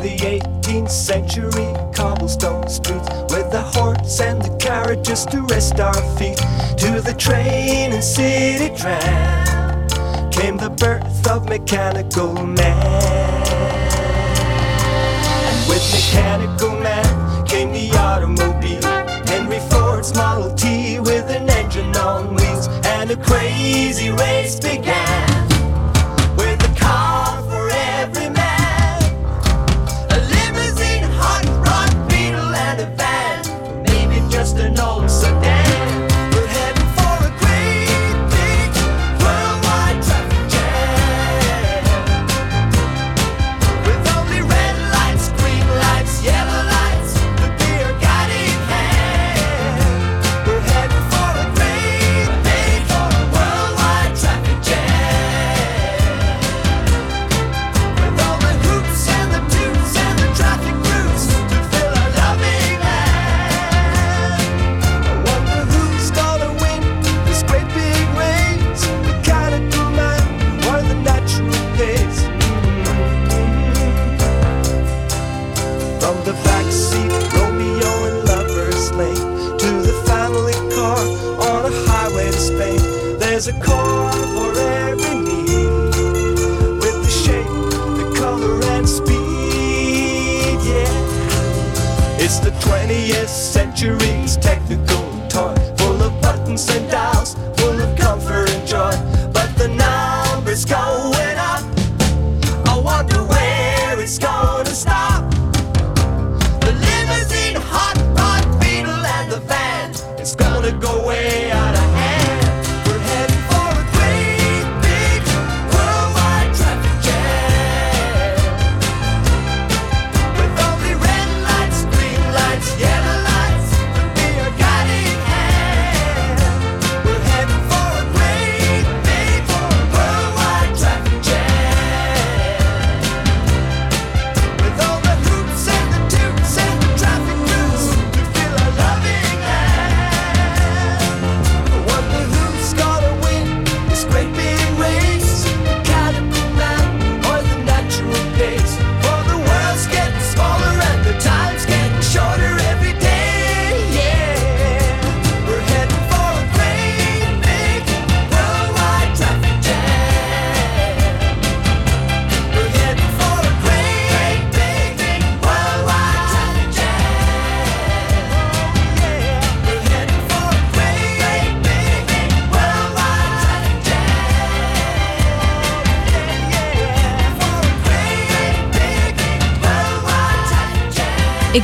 The 18th century cobblestone streets With the horse and the carriages to rest our feet. To the train and city tram Came the birth of mechanical man. And with mechanical man came the automobile. Henry Ford's Model T with an engine on wheels And a crazy race began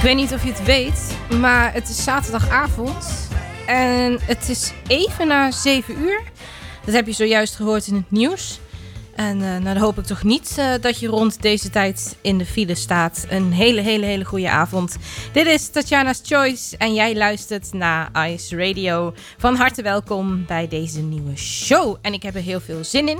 weet niet of je het weet, maar het is zaterdagavond. En het is even na 7 uur. Dat heb je zojuist gehoord in het nieuws. En eh, nou, dan hoop ik toch niet eh, dat je rond deze tijd in de file staat. Een hele, hele, hele goede avond. Dit is Tatjana's Choice en jij luistert naar Ice Radio. Van harte welkom bij deze nieuwe show. En ik heb er heel veel zin in,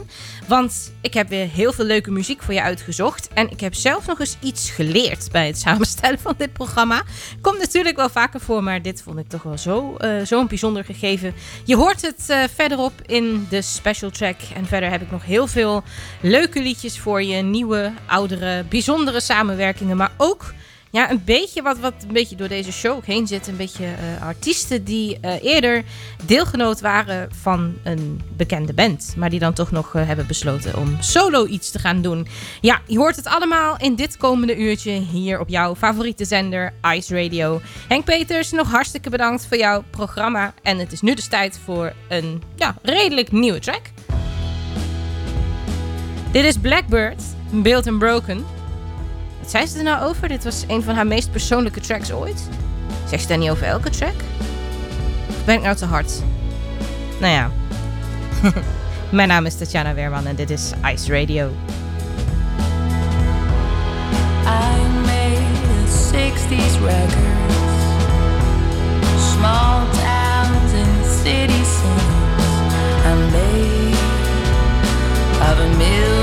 want ik heb weer heel veel leuke muziek voor je uitgezocht. En ik heb zelf nog eens iets geleerd bij het samenstellen van dit programma. Komt natuurlijk wel vaker voor, maar dit vond ik toch wel zo, eh, zo'n bijzonder gegeven. Je hoort het verderop in de special track. En verder heb ik nog heel veel leuke liedjes voor je. Nieuwe, oudere, bijzondere samenwerkingen. Maar ook ja, een beetje wat, wat een beetje door deze show heen zit. Een beetje eh, artiesten die eh, eerder deelgenoot waren van een bekende band. Maar die dan toch nog eh, hebben besloten om solo iets te gaan doen. Ja, je hoort het allemaal in dit komende uurtje hier op jouw favoriete zender Ice Radio. Henk Peters, nog hartstikke bedankt voor jouw programma. En het is nu dus tijd voor een ja, redelijk nieuwe track. Dit is Blackbird, Built and Broken. Wat zei ze er nou over? Dit was een van haar meest persoonlijke tracks ooit. Zegt ze daar niet over elke track? Of ben ik nou te hard? Nou ja. Mijn naam is Tatjana Weerman en dit is Ice Radio. I made 60s records. Small towns and city scenes. I made of a million.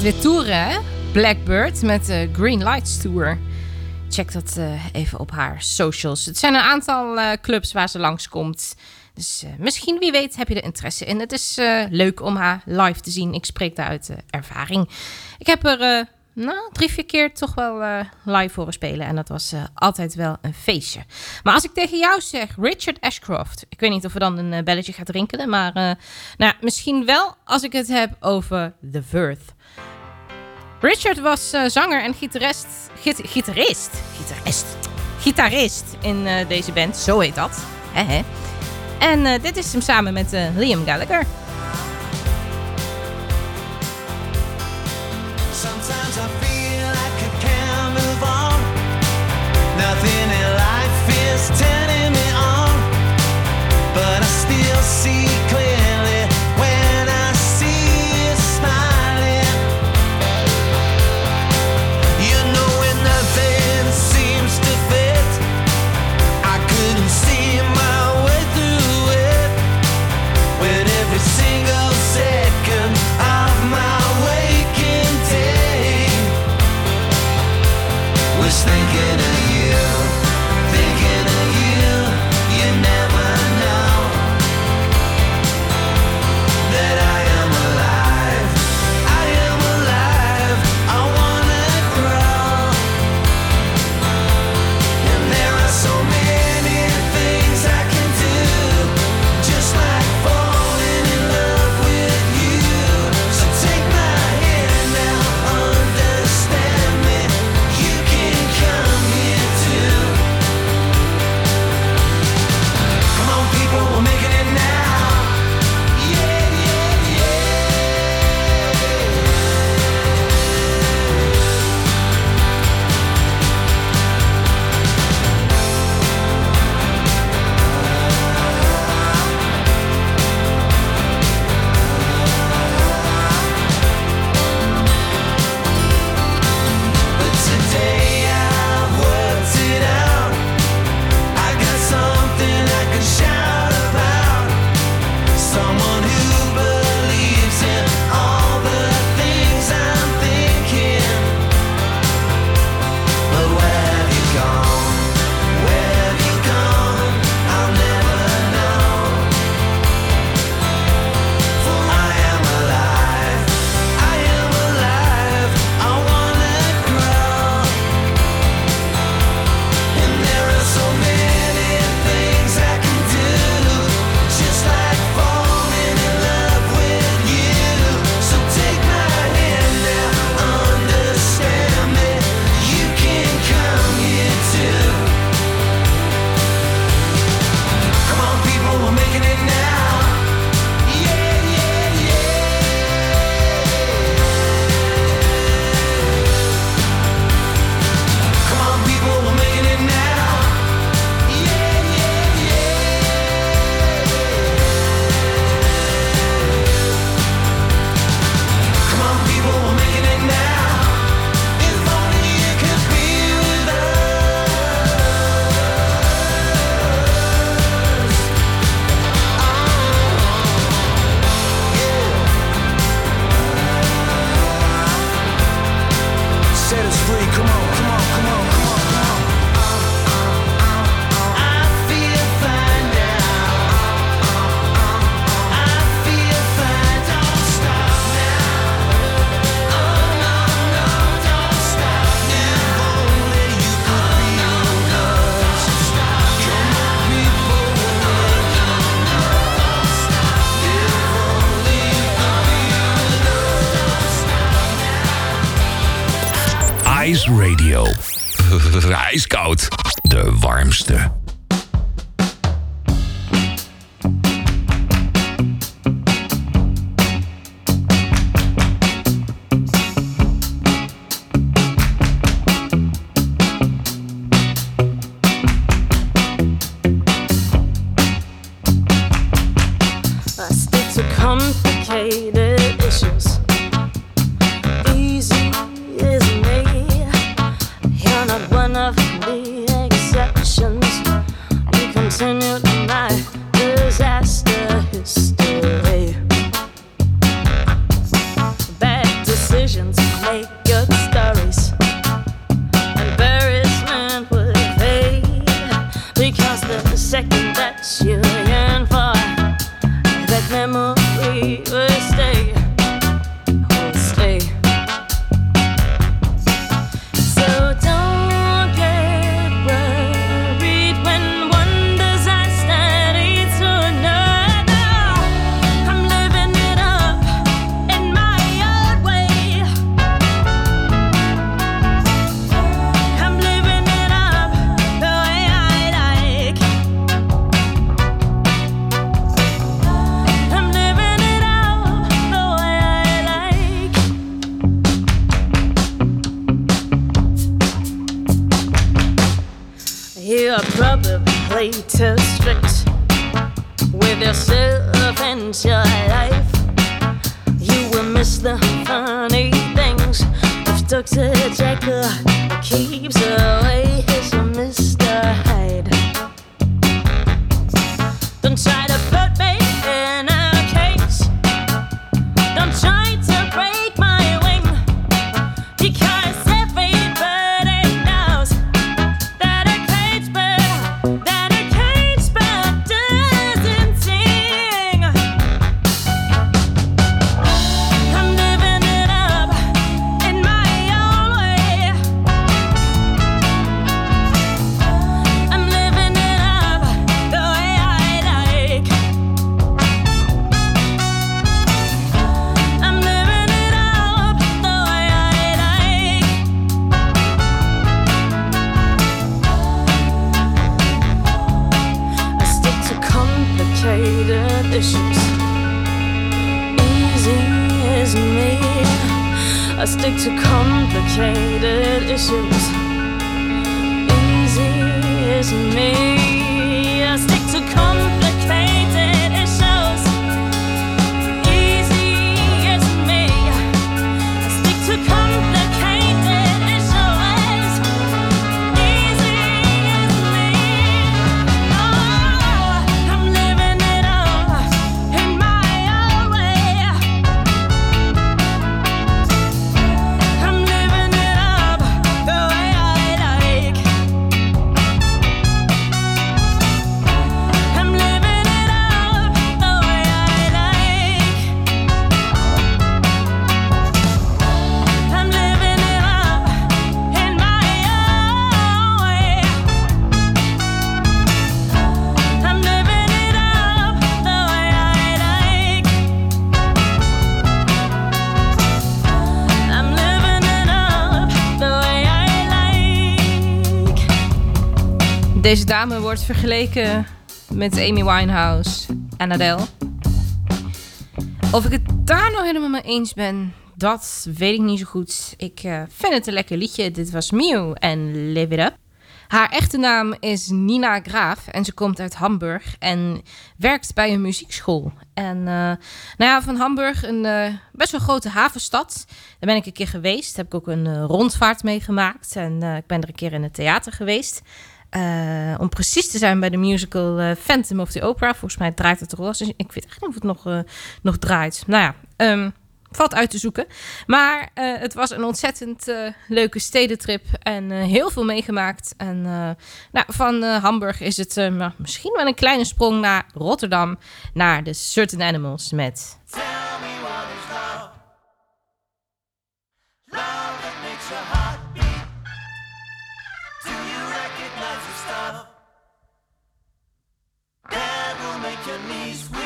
Gaat weer hè? Blackbird met de Green Lights Tour. Check dat eh, even op haar socials. Het zijn een aantal eh, clubs waar ze langskomt. Dus eh, misschien, wie weet, heb je er interesse in. Het is eh, leuk om haar live te zien. Ik spreek daar uit eh, ervaring. Ik heb er eh, nou, drie, vier keer toch wel eh, live horen spelen. En dat was eh, altijd wel een feestje. Maar als ik tegen jou zeg, Richard Ashcroft. Ik weet niet of er dan een eh, belletje gaat rinkelen. Maar nou, misschien wel als ik het heb over The Verth. Richard was zanger en gitarist. Git- gitarist. Gitarist. Gitarist in deze band. Zo heet dat. En dit is hem samen met Liam Gallagher. Sometimes I feel like I can't move on. Nothing in life is turning me on. But I still see Deze dame wordt vergeleken met Amy Winehouse en Adele. Of ik het daar nou helemaal mee eens ben, dat weet ik niet zo goed. Ik eh, vind het een lekker liedje. Dit was Mew en Live It Up. Haar echte naam is Nina Graaf en ze komt uit Hamburg en werkt bij een muziekschool. En eh, nou ja, van Hamburg, een eh, best wel grote havenstad. Daar ben ik een keer geweest. Heb ik ook een rondvaart meegemaakt. En ik ben er een keer in het theater geweest. Eh, om precies te zijn bij de musical eh, Phantom of the Opera. Volgens mij draait het toch wel. Dus ik weet echt niet of het nog, eh, nog draait. Nou ja, ehm, valt uit te zoeken. Maar het was een ontzettend leuke stedentrip. En heel veel meegemaakt. En nou, van Hamburg is het nou, misschien wel een kleine sprong naar Rotterdam. Naar de Certain Animals met... Tell me your knees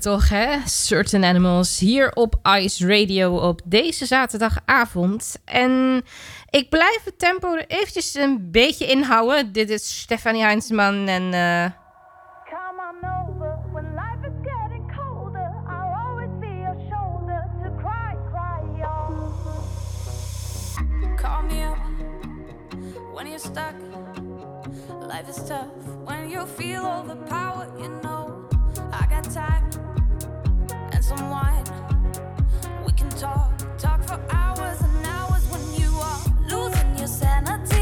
toch, hè? Certain Animals hier op Ice Radio op deze zaterdagavond. En ik blijf het tempo er eventjes een beetje inhouden. Dit is Stefanie Heinzman en... you're stuck. Life is tough when you feel overpowered. You know I got time. We can talk, talk for hours and hours when you are losing your sanity.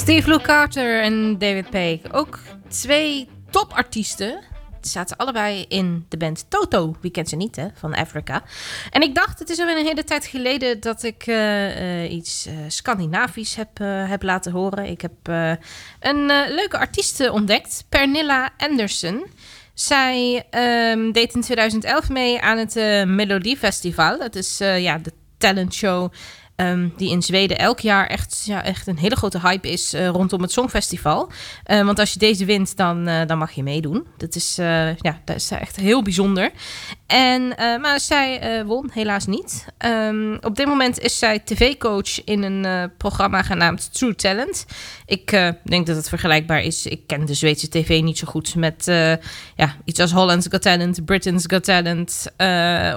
Steve Lou Carter en David Paik. Ook twee topartiesten. Zaten allebei in de band Toto. Wie kent ze niet, hè? Van Africa. En ik dacht, het is alweer een hele tijd geleden dat ik eh, eh, iets eh, Scandinavisch heb, heb laten horen. Ik heb een leuke artiest ontdekt, Pernilla Anderson. Zij ehm, deed in 2011 mee aan het eh Melodiefestival. Dat is ja, de talentshow ehm, die in Zweden elk jaar echt, ja, echt een hele grote hype is eh, rondom het Songfestival. Eh, want als je deze wint, dan, eh, dan mag je meedoen. Dat is, eh, ja, dat is echt heel bijzonder. En, maar zij won helaas niet. Ehm, op dit moment is zij tv-coach in een programma genaamd True Talent. Ik denk dat het vergelijkbaar is. Ik ken de Zweedse tv niet zo goed met ja, iets als Holland's Got Talent, Britain's Got Talent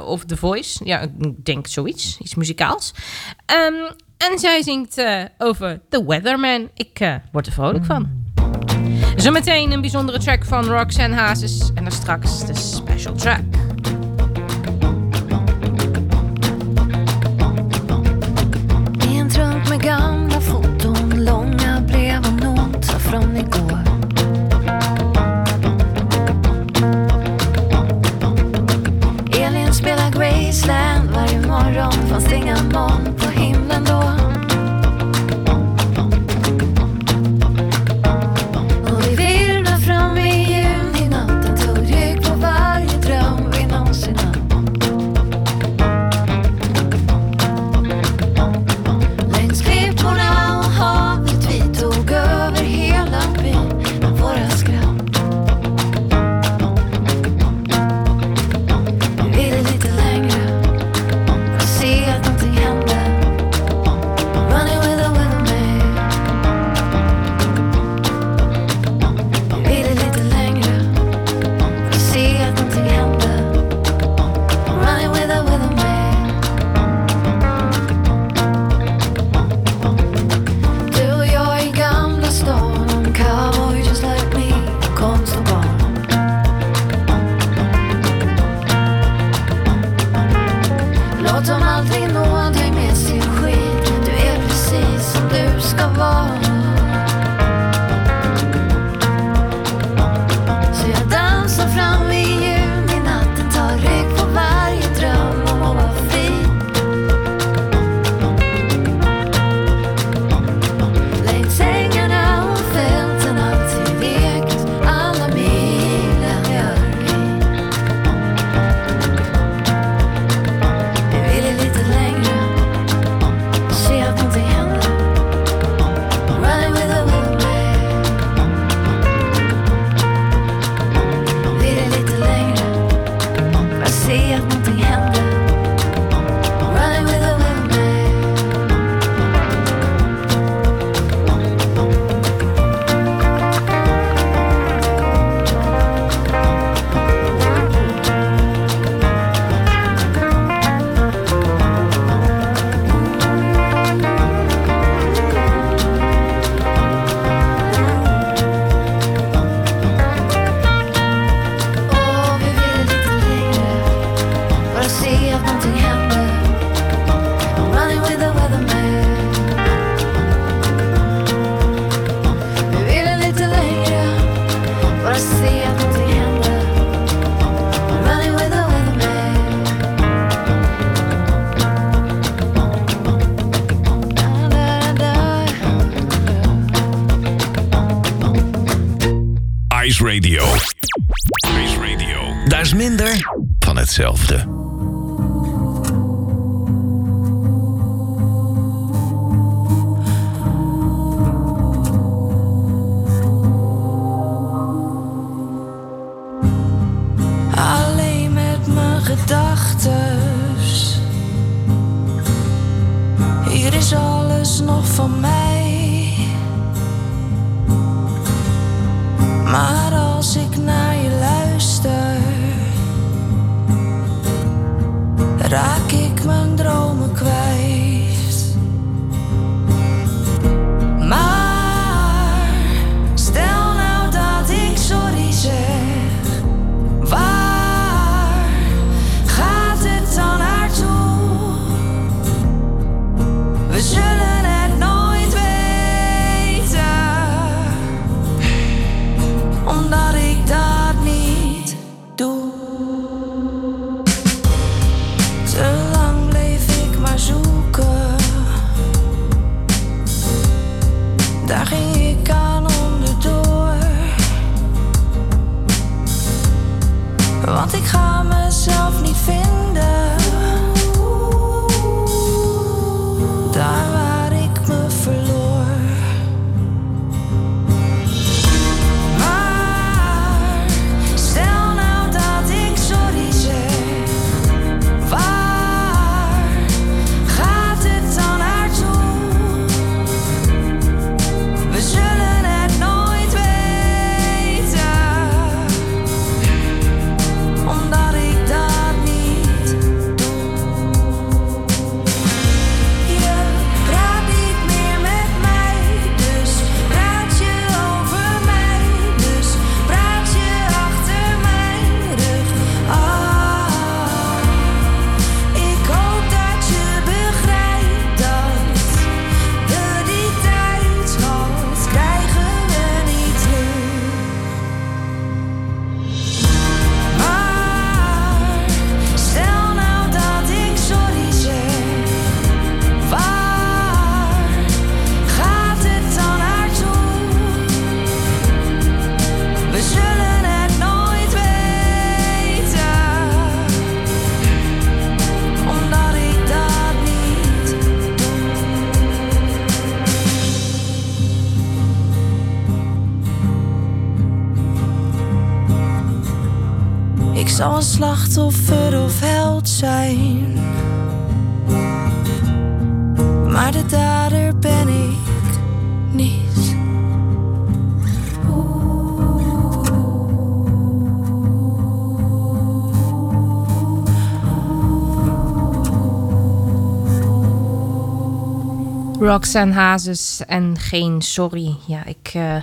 of The Voice. Ja, ik denk zoiets, iets muzikaals. Ehm, en zij zingt eh, over The Weatherman. Ik eh, word er vrolijk van. Zometeen een bijzondere track van Roxanne Hazes. En dan straks de special track. Alleen met mijn gedachtes. Hier is alles nog van mij. Raak ik Roxanne Hazes en geen sorry. Ja, ik, eh,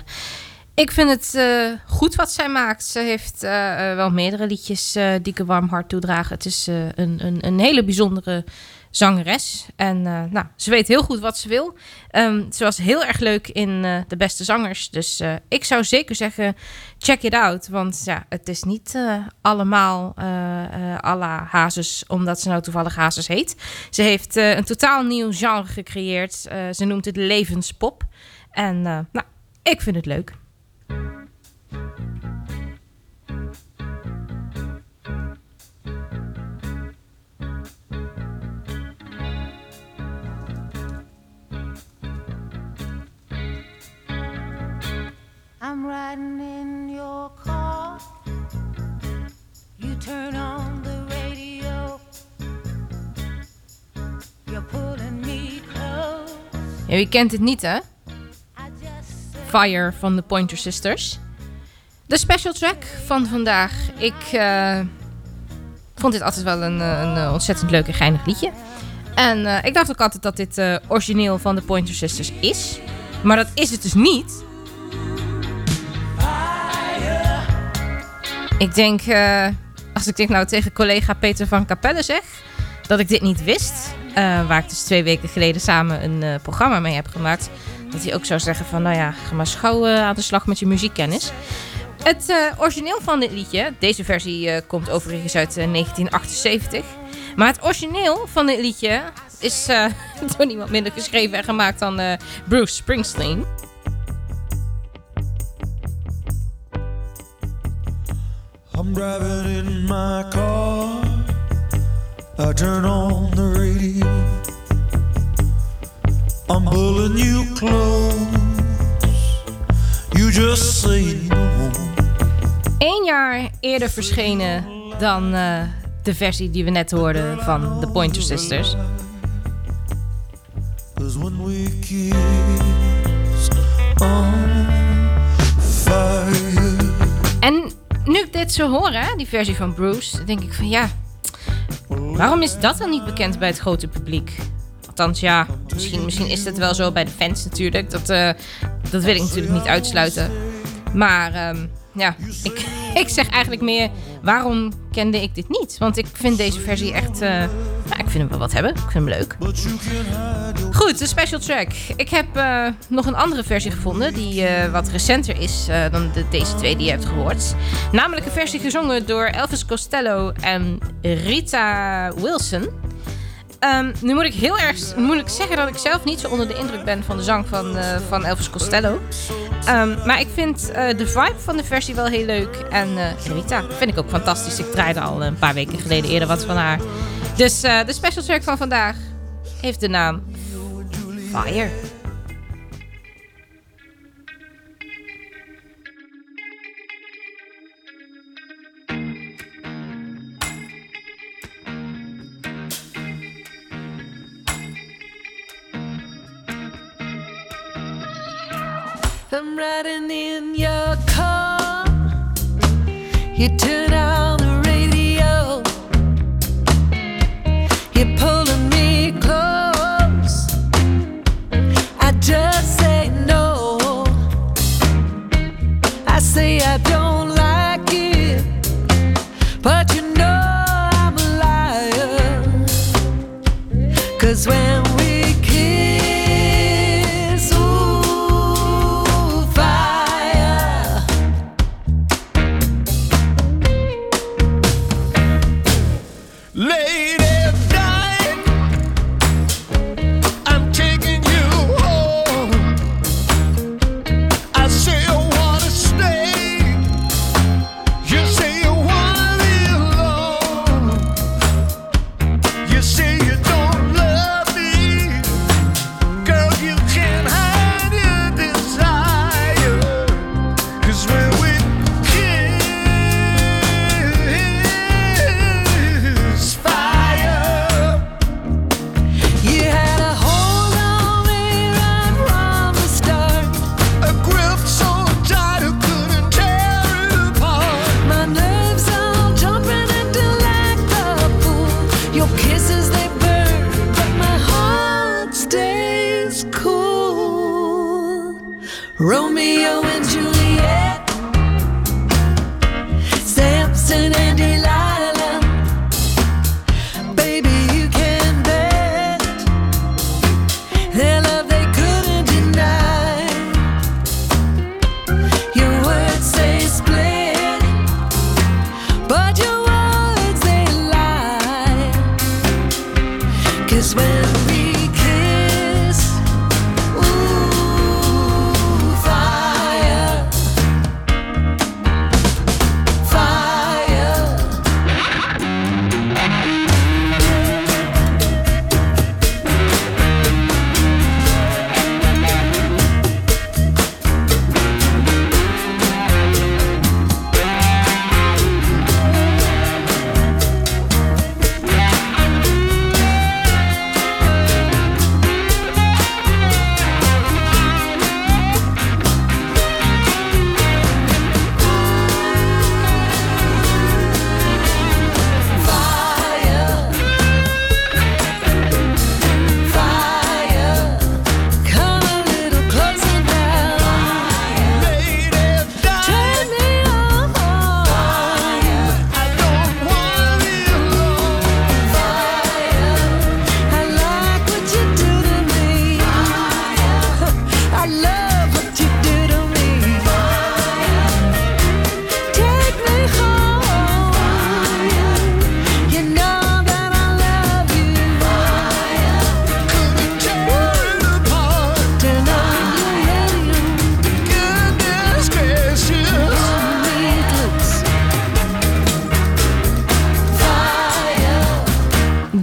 ik vind het eh, goed wat zij maakt. Ze heeft eh, wel meerdere liedjes die ik een warm hart toedragen. Het is een, een, een hele bijzondere zangeres. En eh, nou, ze weet heel goed wat ze wil. Ehm, ze was heel erg leuk in eh, De Beste Zangers. Dus eh, ik zou zeker zeggen, check it out. Want ja, het is niet allemaal eh eh, à la Hazes, omdat ze nou toevallig Hazes heet. Ze heeft een totaal nieuw genre gecreëerd. Ze noemt het levenspop. En nou, ik vind het leuk. I'm riding in your car. You turn on the radio. You're pulling me close. Ja, wie kent het niet, hè? Fire van de Pointer Sisters. De special track van vandaag. Ik eh, vond dit altijd wel een, eh, een eh, ontzettend leuk en geinig liedje. En ik dacht ook altijd dat dit origineel van de Pointer Sisters is. Maar dat is het dus niet. Ik denk, eh, als ik dit nou tegen collega Peter van Capelle zeg, dat ik dit niet wist. eh, waar ik dus twee weken geleden samen een eh, programma mee heb gemaakt. Dat hij ook zou zeggen van, nou ja, ga maar schouw eh, aan de slag met je muziekkennis. Het origineel van dit liedje, deze versie komt overigens uit eh, 1978. Maar het origineel van dit liedje is door niemand minder geschreven en gemaakt dan Bruce Springsteen. I'm driving in my car. I turn on the radio. I'm pulling you close. You just say no. Eén jaar eerder verschenen dan eh, de versie die we net hoorden van de Pointer Sisters. When we kissed on fire. Nu ik dit zo hoor, hè, die versie van Bruce, denk ik van ja, waarom is dat dan niet bekend bij het grote publiek? Althans, ja, misschien, misschien is het wel zo bij de fans natuurlijk. Dat, eh, dat wil ik natuurlijk niet uitsluiten. Maar ehm, ja, ik, ik zeg eigenlijk meer, waarom kende ik dit niet? Want ik vind deze versie echt, eh, vind hem wel wat hebben. Ik vind hem leuk. Goed, de special track. Ik heb eh, nog een andere versie gevonden die eh, wat recenter is eh, dan de, deze twee die je hebt gehoord. Namelijk een versie gezongen door Elvis Costello en Rita Wilson. Ehm, nu moet ik heel erg moet ik zeggen dat ik zelf niet zo onder de indruk ben van de zang van, van Elvis Costello. Ehm, maar ik vind de vibe van de versie wel heel leuk. En Rita vind ik ook fantastisch. Ik draaide al een paar weken geleden eerder wat van haar. Dus eh, de special track van vandaag heeft de naam Fire. I'm riding in your car. You turn on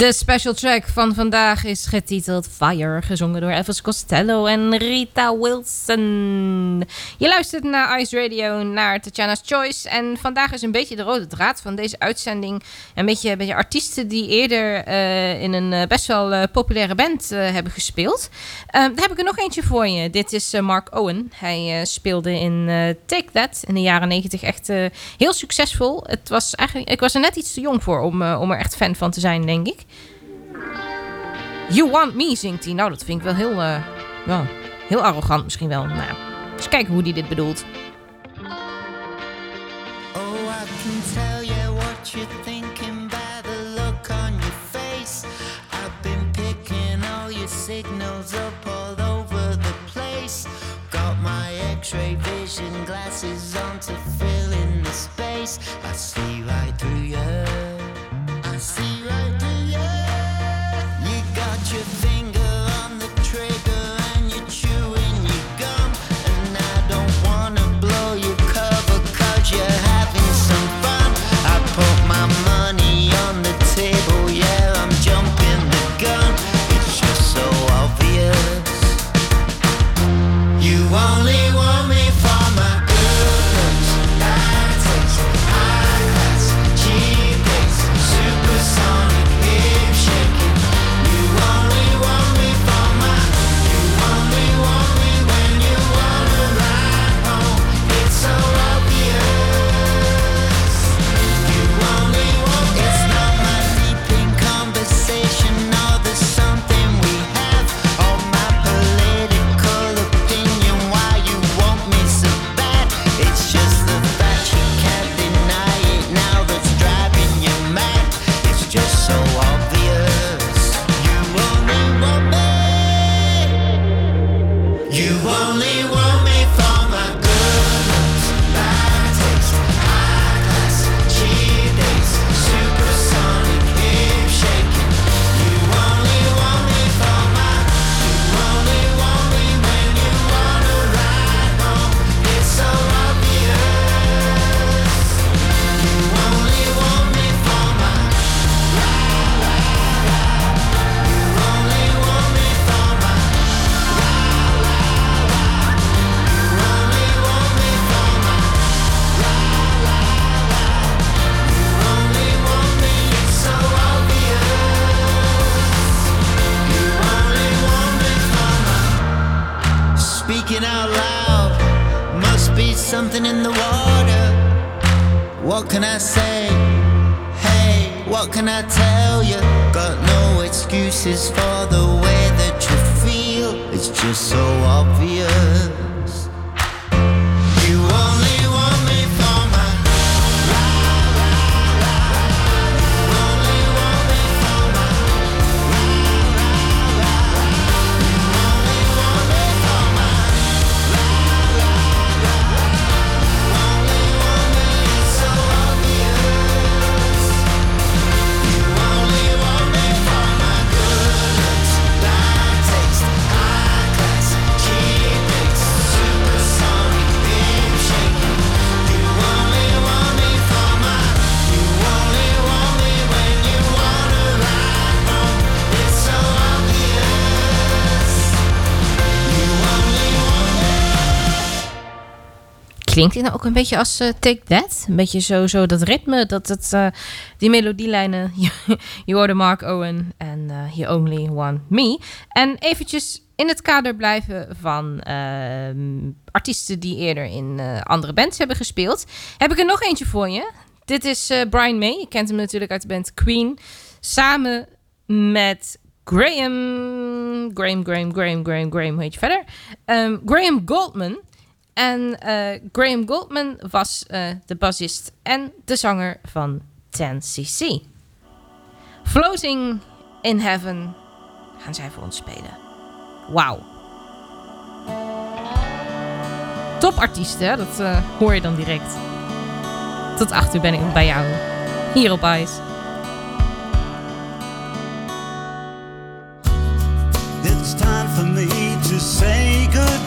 De special track van vandaag is getiteld Fire, gezongen door Elvis Costello en Rita Wilson. Je luistert naar Ice Radio, naar Tatjana's Choice. En vandaag is een beetje de rode draad van deze uitzending. Een beetje, een artiesten die eerder eh, in een eh, best wel eh, populaire band hebben gespeeld. Daar heb ik er nog eentje voor je. Dit is Mark Owen. Hij speelde in Take That in de jaren 90 echt heel succesvol. Het was eigenlijk, ik was er net iets te jong voor om, om er echt fan van te zijn, denk ik. You Want Me zingt hij. Nou, dat vind ik wel heel, eh, ja, heel arrogant misschien wel. Nou, eens kijken hoe hij dit bedoelt. Oh, I can tell you what you're thinking by the look on your face. I've been picking all your signals up all over the place. Got my x ray vision glasses on to fill in the space. I see right through you. Say? Hey, what can I tell you? Got no excuses for the way that you feel. It's just so obvious. Klinkt dit nou ook een beetje als eh, Take That? Een beetje zo, zo dat ritme, dat, dat, eh, die melodielijnen. je hoorde Mark Owen en You Only Want Me. En eventjes in het kader blijven van ehm, artiesten die eerder in eh, andere bands hebben gespeeld. Heb ik er nog eentje voor je. Dit is Brian May. Je kent hem natuurlijk uit de band Queen. Samen met Graham... Graham, Graham, Graham, Graham, Graham, hoe heet je verder? Ehm, Graham Goldman. En eh, Graham Goldman was eh, de bassist en de zanger van 10cc. Floating in Heaven gaan zij voor ons spelen. Wauw. Topartiesten, dat eh, hoor je dan direct. Tot acht uur ben ik bij jou. Hier op IJs. It's time for me to say goodbye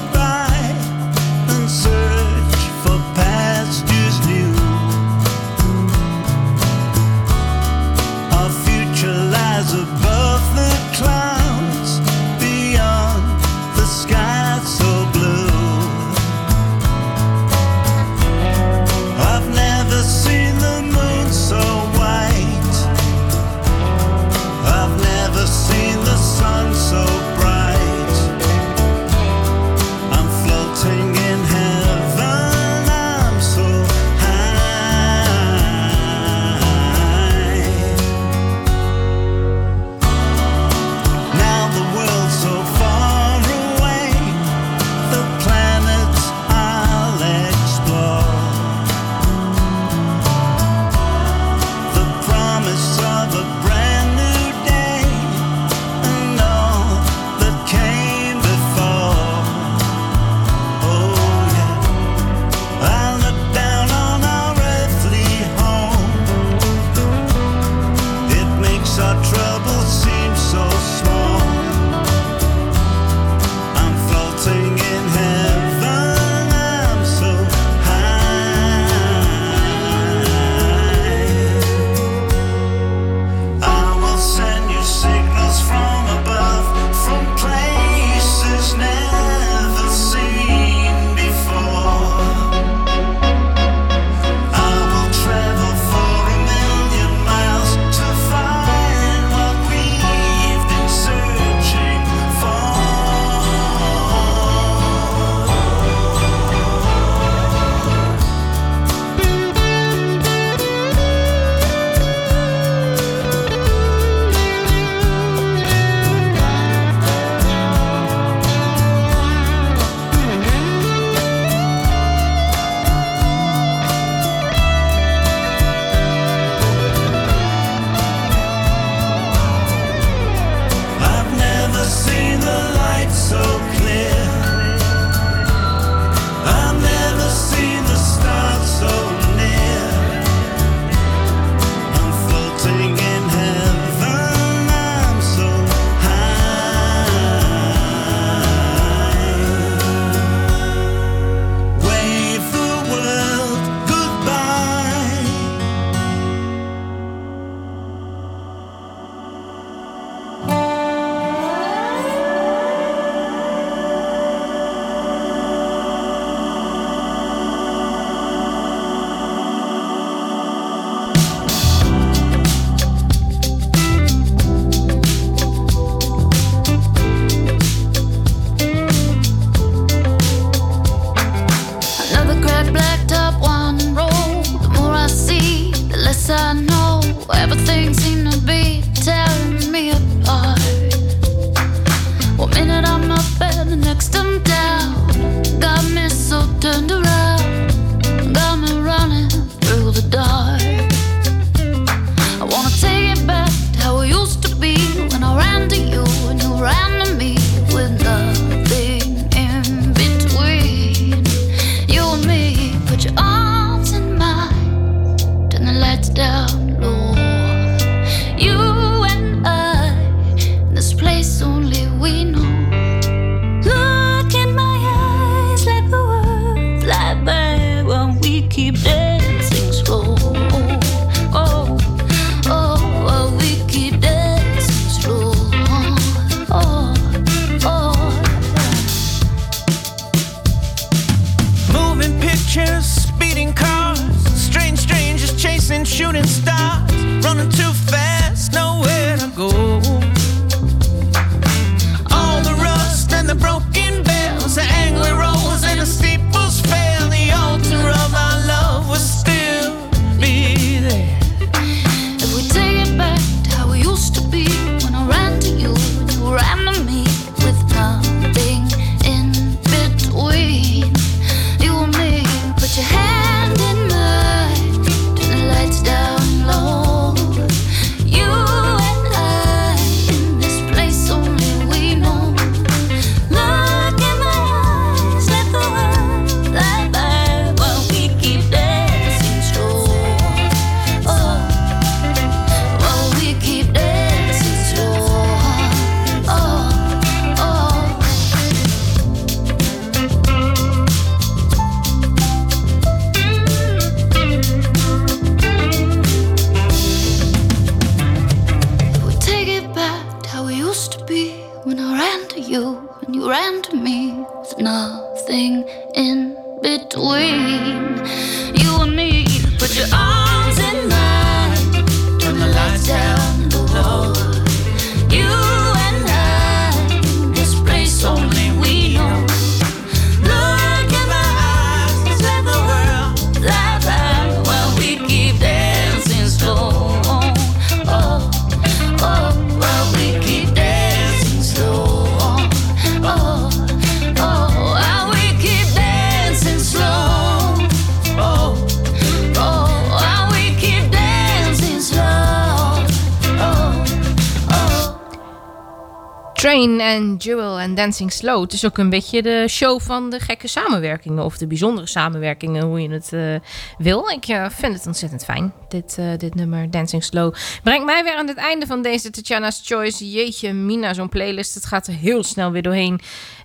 Dancing Slow. Het is ook een beetje de show van de gekke samenwerkingen. Of de bijzondere samenwerkingen, hoe je het eh, wil. Ik eh, vind het ontzettend fijn, dit, eh, dit nummer Dancing Slow. Brengt mij weer aan het einde van deze Tatjana's Choice. Jeetje, Mina, zo'n playlist. Het gaat er heel snel weer doorheen.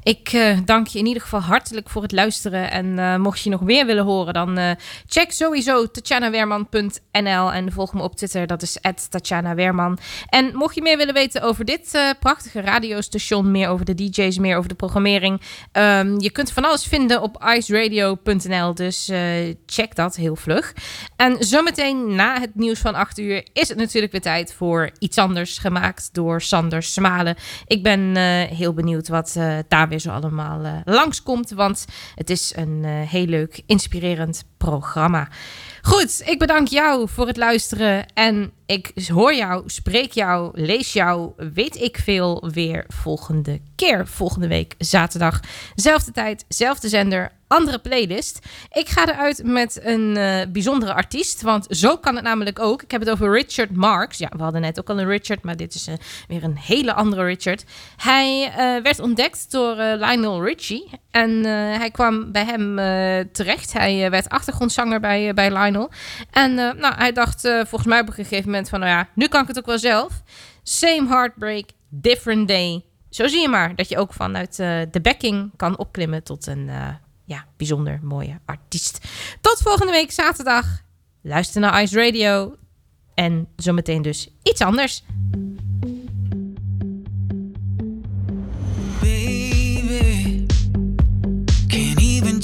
Ik eh, dank je in ieder geval hartelijk voor het luisteren. En eh, mocht je nog meer willen horen, dan eh, check sowieso tatjanaweerman.nl en volg me op Twitter, dat is Tatjana Weerman. En mocht je meer willen weten over dit prachtige radiostation, meer over de DJ's, meer over de programmering, ehm, je kunt van alles vinden op iceradio.nl, dus check dat heel vlug. En zometeen na het nieuws van 8 uur is het natuurlijk weer tijd voor iets anders gemaakt door Sander Smalen. Ik ben heel benieuwd wat daar weer zo allemaal eh, langskomt, want het is een eh, heel leuk, inspirerend programma. Goed, ik bedank jou voor het luisteren en ik hoor jou, spreek jou, lees jou, weet ik veel weer volgende keer. Volgende week zaterdag, zelfde tijd, zelfde zender, andere playlist. Ik ga eruit met een eh, bijzondere artiest, want zo kan het namelijk ook. Ik heb het over Richard Marks. Ja, we hadden net ook al een Richard, maar dit is eh, weer een hele andere Richard. Hij eh, werd ontdekt door Lionel Richie en hij kwam bij hem terecht. Hij werd achtergrondzanger bij, bij Lionel. En nou, hij dacht volgens mij op een gegeven moment van, nou ja, nu kan ik het ook wel zelf. Same heartbreak, different day. Zo zie je maar dat je ook vanuit eh, de backing kan opklimmen tot een eh, ja, bijzonder mooie artiest. Tot volgende week zaterdag. Luister naar Ice Radio. En zometeen dus iets anders.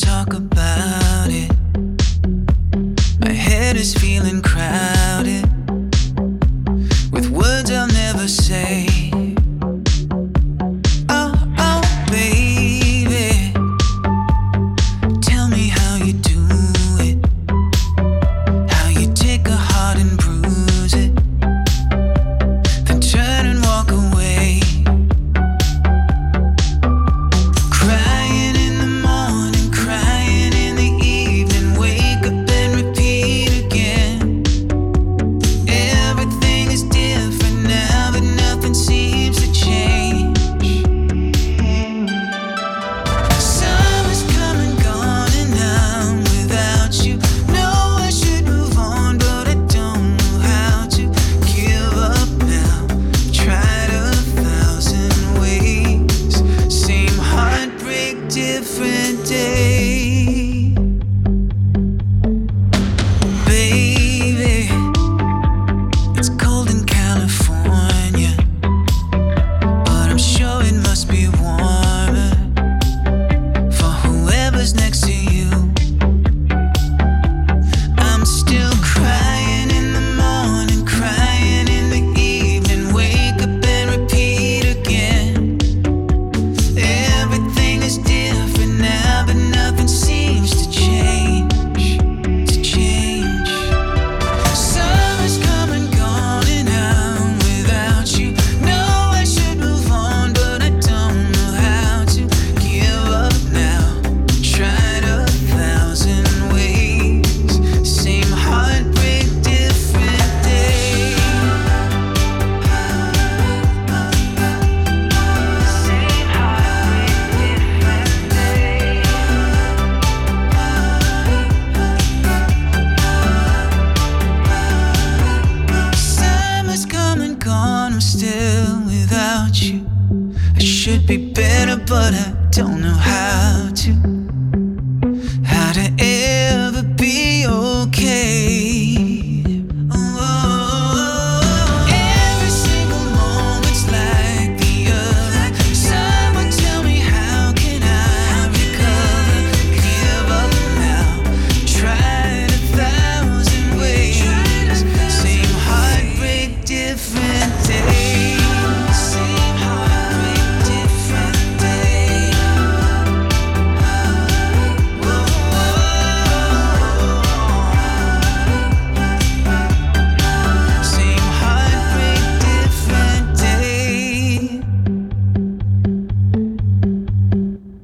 talk about it. My head is feeling crowded the same.